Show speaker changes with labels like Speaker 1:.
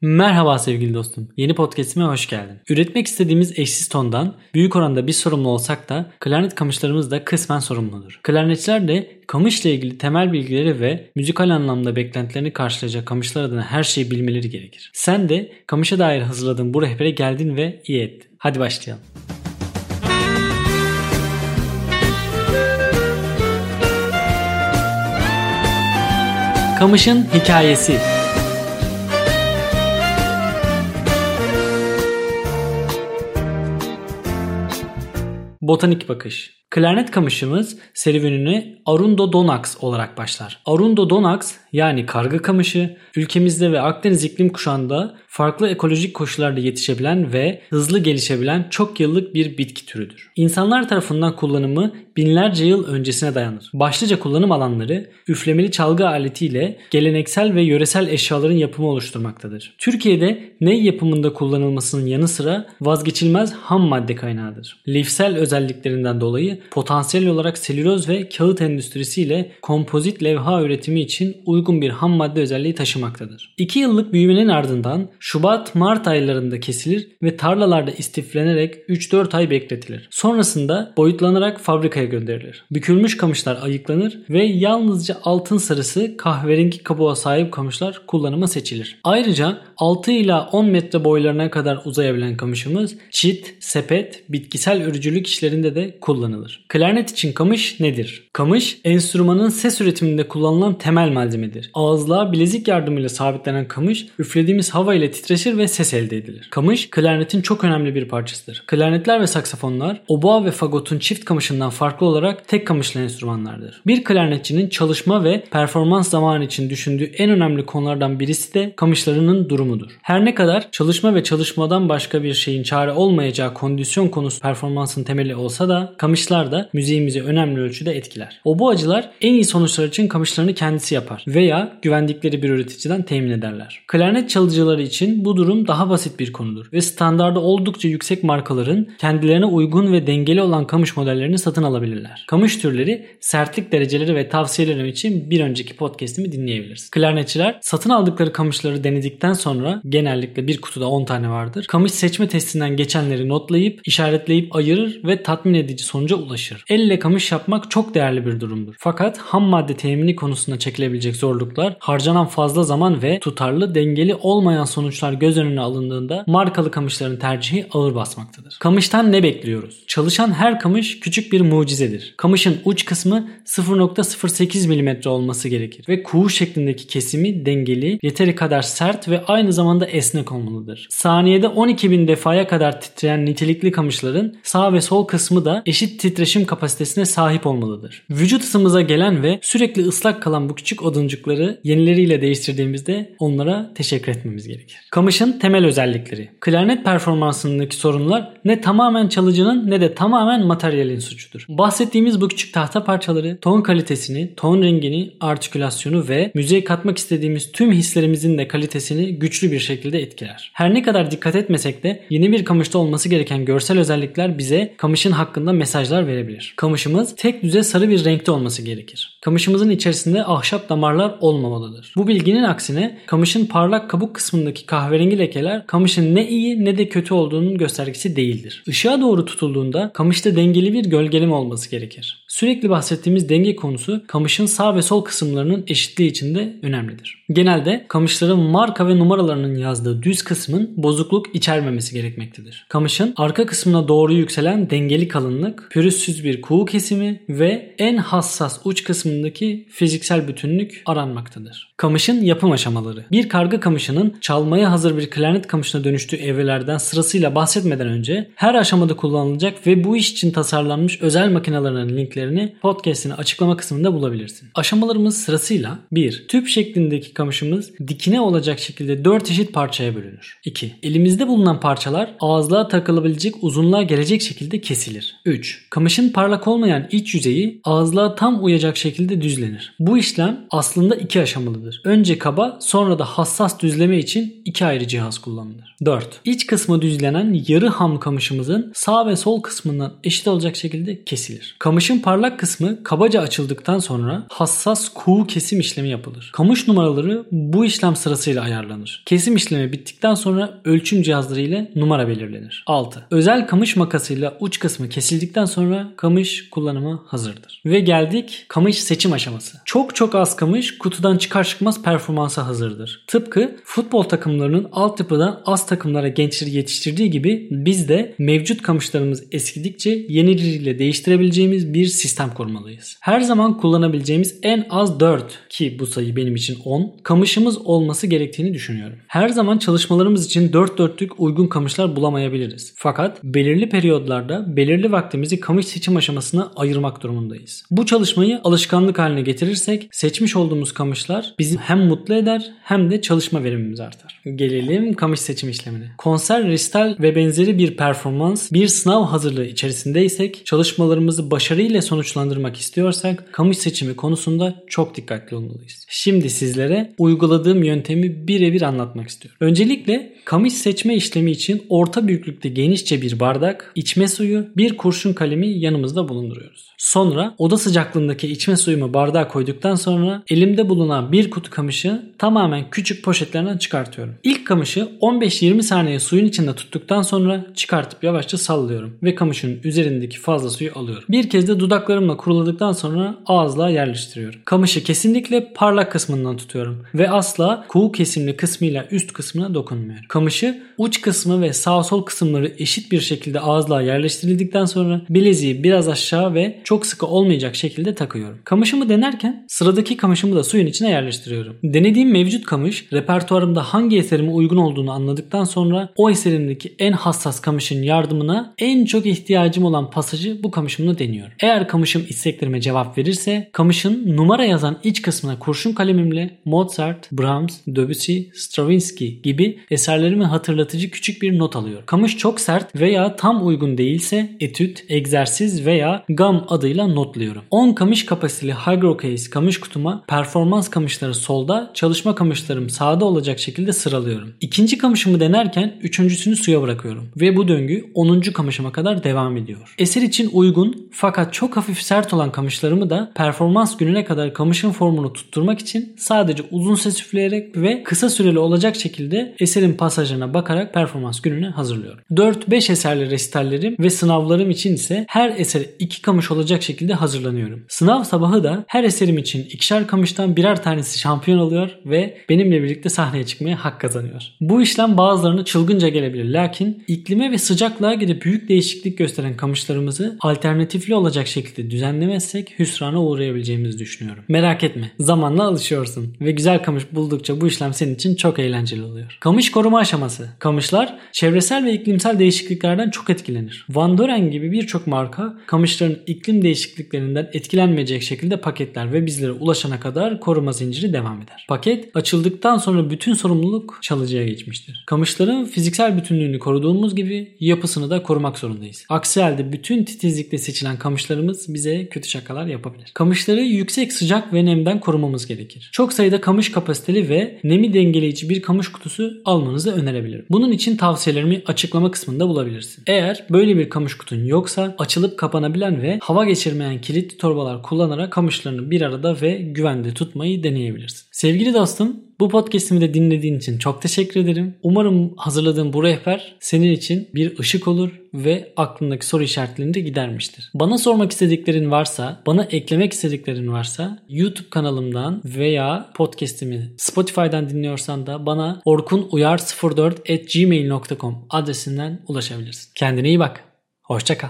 Speaker 1: Merhaba sevgili dostum. Yeni podcastime hoş geldin. Üretmek istediğimiz eşsiz tondan büyük oranda biz sorumlu olsak da klarnet kamışlarımız da kısmen sorumludur. Klarnetçiler de kamışla ilgili temel bilgileri ve müzikal anlamda beklentilerini karşılayacak kamışlar adına her şeyi bilmeleri gerekir. Sen de kamışa dair hazırladığım bu rehbere geldin ve iyi ettin. Hadi başlayalım. Kamışın hikayesi Botanik bakış. Klarnet kamışımız serüvenine Arundo donax olarak başlar. Arundo donax yani karga kamışı ülkemizde ve Akdeniz iklim kuşağında farklı ekolojik koşullarda yetişebilen ve hızlı gelişebilen çok yıllık bir bitki türüdür. İnsanlar tarafından kullanımı binlerce yıl öncesine dayanır. Başlıca kullanım alanları üflemeli çalgı aletiyle geleneksel ve yöresel eşyaların yapımı oluşturmaktadır. Türkiye'de ney yapımında kullanılmasının yanı sıra vazgeçilmez ham madde kaynağıdır. Lifsel özelliklerinden dolayı potansiyel olarak selüloz ve kağıt endüstrisi ile kompozit levha üretimi için uygun bir ham madde özelliği taşımaktadır. 2 yıllık büyümenin ardından Şubat-Mart aylarında kesilir ve tarlalarda istiflenerek 3-4 ay bekletilir. Sonrasında boyutlanarak fabrikaya gönderilir. Bükülmüş kamışlar ayıklanır ve yalnızca altın sarısı kahverengi kabuğa sahip kamışlar kullanıma seçilir. Ayrıca 6 ila 10 metre boylarına kadar uzayabilen kamışımız çit, sepet, bitkisel örücülük işlerinde de kullanılır. Klarnet için kamış nedir? Kamış, enstrümanın ses üretiminde kullanılan temel malzemedir. Ağızlığa bilezik yardımıyla sabitlenen kamış, üflediğimiz hava ile titreşir ve ses elde edilir. Kamış, klarnetin çok önemli bir parçasıdır. Klarnetler ve saksafonlar, oboa ve fagotun çift kamışından farklı olarak tek kamışlı enstrümanlardır. Bir klarnetçinin çalışma ve performans zamanı için düşündüğü en önemli konulardan birisi de kamışlarının durumudur. Her ne kadar çalışma ve çalışmadan başka bir şeyin çare olmayacağı kondisyon konusu performansın temeli olsa da kamışlar da müziğimizi önemli ölçüde etkiler. Oboacılar en iyi sonuçlar için kamışlarını kendisi yapar veya güvendikleri bir üreticiden temin ederler. Klarnet çalıcıları için bu durum daha basit bir konudur ve standardı oldukça yüksek markaların kendilerine uygun ve dengeli olan kamış modellerini satın alabilirler. Kamış türleri, sertlik dereceleri ve tavsiyelerim için bir önceki podcast'imi dinleyebiliriz. Klarnetçiler satın aldıkları kamışları denedikten sonra genellikle bir kutuda 10 tane vardır. Kamış seçme testinden geçenleri notlayıp, işaretleyip ayırır ve tatmin edici sonuca ulaşır. Elle kamış yapmak çok değerli bir durumdur. Fakat ham madde temini konusunda çekilebilecek zorluklar, harcanan fazla zaman ve tutarlı, dengeli olmayan sonuçlar göz önüne alındığında markalı kamışların tercihi ağır basmaktadır. Kamıştan ne bekliyoruz? Çalışan her kamış küçük bir mucizedir. Kamışın uç kısmı 0.08 mm olması gerekir ve kuğu şeklindeki kesimi dengeli, yeteri kadar sert ve aynı zamanda esnek olmalıdır. Saniyede 12.000 defaya kadar titreyen nitelikli kamışların sağ ve sol kısmı da eşit titreşim kapasitesine sahip olmalıdır. Vücut ısımıza gelen ve sürekli ıslak kalan bu küçük oduncukları yenileriyle değiştirdiğimizde onlara teşekkür etmemiz gerekir. Kamışın temel özellikleri. Klarnet performansındaki sorunlar ne tamamen çalıcının ne de tamamen materyalin suçudur. Bahsettiğimiz bu küçük tahta parçaları ton kalitesini, ton rengini, artikülasyonu ve müziğe katmak istediğimiz tüm hislerimizin de kalitesini güçlü bir şekilde etkiler. Her ne kadar dikkat etmesek de yeni bir kamışta olması gereken görsel özellikler bize kamışın hakkında mesajlar verebilir. Kamışımız tek düze sarı bir renkte olması gerekir. Kamışımızın içerisinde ahşap damarlar olmamalıdır. Bu bilginin aksine kamışın parlak kabuk kısmındaki kahverengi lekeler kamışın ne iyi ne de kötü olduğunun göstergesi değildir. Işığa doğru tutulduğunda kamışta dengeli bir gölgeleme olması gerekir. Sürekli bahsettiğimiz denge konusu kamışın sağ ve sol kısımlarının eşitliği içinde önemlidir. Genelde kamışların marka ve numaralarının yazdığı düz kısmın bozukluk içermemesi gerekmektedir. Kamışın arka kısmına doğru yükselen dengeli kalınlık, pürüzsüz bir kuğu kesimi ve en hassas uç kısmındaki fiziksel bütünlük aranmaktadır. Kamışın yapım aşamaları. Bir karga kamışının çalmaya hazır bir klarnet kamışına dönüştüğü evrelerden sırasıyla bahsetmeden önce her aşamada kullanılacak ve bu iş için tasarlanmış özel makinelerin linklerini podcast'in açıklama kısmında bulabilirsin. Aşamalarımız sırasıyla 1. Tüp şeklindeki kamışımız dikine olacak şekilde 4 eşit parçaya bölünür. 2. Elimizde bulunan parçalar ağızlığa takılabilecek uzunluğa gelecek şekilde kesilir. 3. Kamışın Kamışın parlak olmayan iç yüzeyi ağızlığa tam uyacak şekilde düzlenir. Bu işlem aslında iki aşamalıdır. Önce kaba sonra da hassas düzleme için iki ayrı cihaz kullanılır. 4. İç kısmı düzlenen yarı ham kamışımızın sağ ve sol kısmından eşit olacak şekilde kesilir. Kamışın parlak kısmı kabaca açıldıktan sonra hassas kuğu kesim işlemi yapılır. Kamış numaraları bu işlem sırasıyla ayarlanır. Kesim işlemi bittikten sonra ölçüm cihazları ile numara belirlenir. 6. Özel kamış makasıyla uç kısmı kesildikten sonra kamış kullanıma hazırdır. Ve geldik kamış seçim aşaması. Çok çok az kamış kutudan çıkar çıkmaz performansa hazırdır. Tıpkı futbol takımlarının altyapıdan az takımlara gençleri yetiştirdiği gibi biz de mevcut kamışlarımız eskidikçe yenileriyle değiştirebileceğimiz bir sistem kurmalıyız. Her zaman kullanabileceğimiz en az 4 ki bu sayı benim için 10 kamışımız olması gerektiğini düşünüyorum. Her zaman çalışmalarımız için 4 dörtlük uygun kamışlar bulamayabiliriz. Fakat belirli periyodlarda belirli vaktimizi kamış seçim aşamasına ayırmak durumundayız. Bu çalışmayı alışkanlık haline getirirsek seçmiş olduğumuz kamışlar bizi hem mutlu eder hem de çalışma verimimiz artar. Gelelim kamış seçim işlemine. Konser, ristal ve benzeri bir performans, bir sınav hazırlığı içerisindeysek, çalışmalarımızı başarıyla sonuçlandırmak istiyorsak kamış seçimi konusunda çok dikkatli olmalıyız. Şimdi sizlere uyguladığım yöntemi birebir anlatmak istiyorum. Öncelikle kamış seçme işlemi için orta büyüklükte genişçe bir bardak, içme suyu, bir kurşun kalemi yanımızda bulunduruyoruz. Sonra oda sıcaklığındaki içme suyumu bardağa koyduktan sonra elimde bulunan bir kutu kamışı tamamen küçük poşetlerden çıkartıyorum. İlk kamışı 15-20 saniye suyun içinde tuttuktan sonra çıkartıp yavaşça sallıyorum ve kamışın üzerindeki fazla suyu alıyorum. Bir kez de dudaklarımla kuruladıktan sonra ağızlığa yerleştiriyorum. Kamışı kesinlikle parlak kısmından tutuyorum ve asla kuğu kesimli kısmıyla üst kısmına dokunmuyorum. Kamışı uç kısmı ve sağ sol kısımları eşit bir şekilde ağızlığa yerleştirildikten sonra bileziği biraz aşağı ve çok sıkı olmayacak şekilde takıyorum. Kamışımı denerken sıradaki kamışımı da suyun içine yerleştiriyorum. Denediğim mevcut kamış repertuarımda hangi eserime uygun olduğunu anladıktan sonra o eserimdeki en hassas kamışın yardımına en çok ihtiyacım olan pasajı bu kamışımla deniyorum. Eğer kamışım isteklerime cevap verirse kamışın numara yazan iç kısmına kurşun kalemimle Mozart, Brahms, Debussy, Stravinsky gibi eserlerimi hatırlatıcı küçük bir not alıyorum. Kamış çok sert veya tam uygun değilse etüt, egzersiz veya gam adıyla notluyorum. 10 kamış kapasiteli Hygrocase kamış kutuma performans kamışları solda, çalışma kamışlarım sağda olacak şekilde sıralıyorum. İkinci kamışımı denerken üçüncüsünü suya bırakıyorum ve bu döngü 10. kamışıma kadar devam ediyor. Eser için uygun fakat çok hafif sert olan kamışlarımı da performans gününe kadar kamışın formunu tutturmak için sadece uzun ses üfleyerek ve kısa süreli olacak şekilde eserin pasajına bakarak performans gününe hazırlıyorum. 4-5 eserli resitallerim ve sınavlarım için ise her esere 2 kamış olacak şekilde hazırlanıyorum. Sınav sabahı da her eserim için ikişer kamıştan birer tanesi şampiyon oluyor ve benimle birlikte sahneye çıkmaya hak kazanıyor. Bu işlem bazılarına çılgınca gelebilir lakin iklime ve sıcaklığa göre büyük değişiklik gösteren kamışlarımızı alternatifli olacak şekilde düzenlemezsek hüsrana uğrayabileceğimizi düşünüyorum. Merak etme zamanla alışıyorsun ve güzel kamış buldukça bu işlem senin için çok eğlenceli oluyor. Kamış koruma aşaması. Kamışlar çevresel ve iklimsel değişikliklerden çok etkilenir. Van Doren gibi birçok marka kamışların iklim değişikliklerinden etkilenmeyecek şekilde paketler ve bizlere ulaşana kadar koruma zinciri devam eder. Paket açıldıktan sonra bütün sorumluluk çalıcıya geçmiştir. Kamışların fiziksel bütünlüğünü koruduğumuz gibi yapısını da korumak zorundayız. Aksi halde bütün titizlikle seçilen kamışlarımız bize kötü şakalar yapabilir. Kamışları yüksek sıcak ve nemden korumamız gerekir. Çok sayıda kamış kapasiteli ve nemi dengeleyici bir kamış kutusu almanızı önerebilirim. Bunun için tavsiyelerimi açıklama kısmında bulabilirsin. Eğer böyle bir kamış kutun yoksa açılıp kapanabilen ve hava geçirmeyen kilitli torbalar kullanarak kamışlarını bir arada ve güvende tutmayı deneyebilirsin. Sevgili dostum bu podcast'imi de dinlediğin için çok teşekkür ederim. Umarım hazırladığım bu rehber senin için bir ışık olur ve aklındaki soru işaretlerini de gidermiştir. Bana sormak istediklerin varsa, bana eklemek istediklerin varsa YouTube kanalımdan veya podcast'imi Spotify'dan dinliyorsan da bana orkunuyar04 at gmail.com adresinden ulaşabilirsin. Kendine iyi bak. Hoşçakal.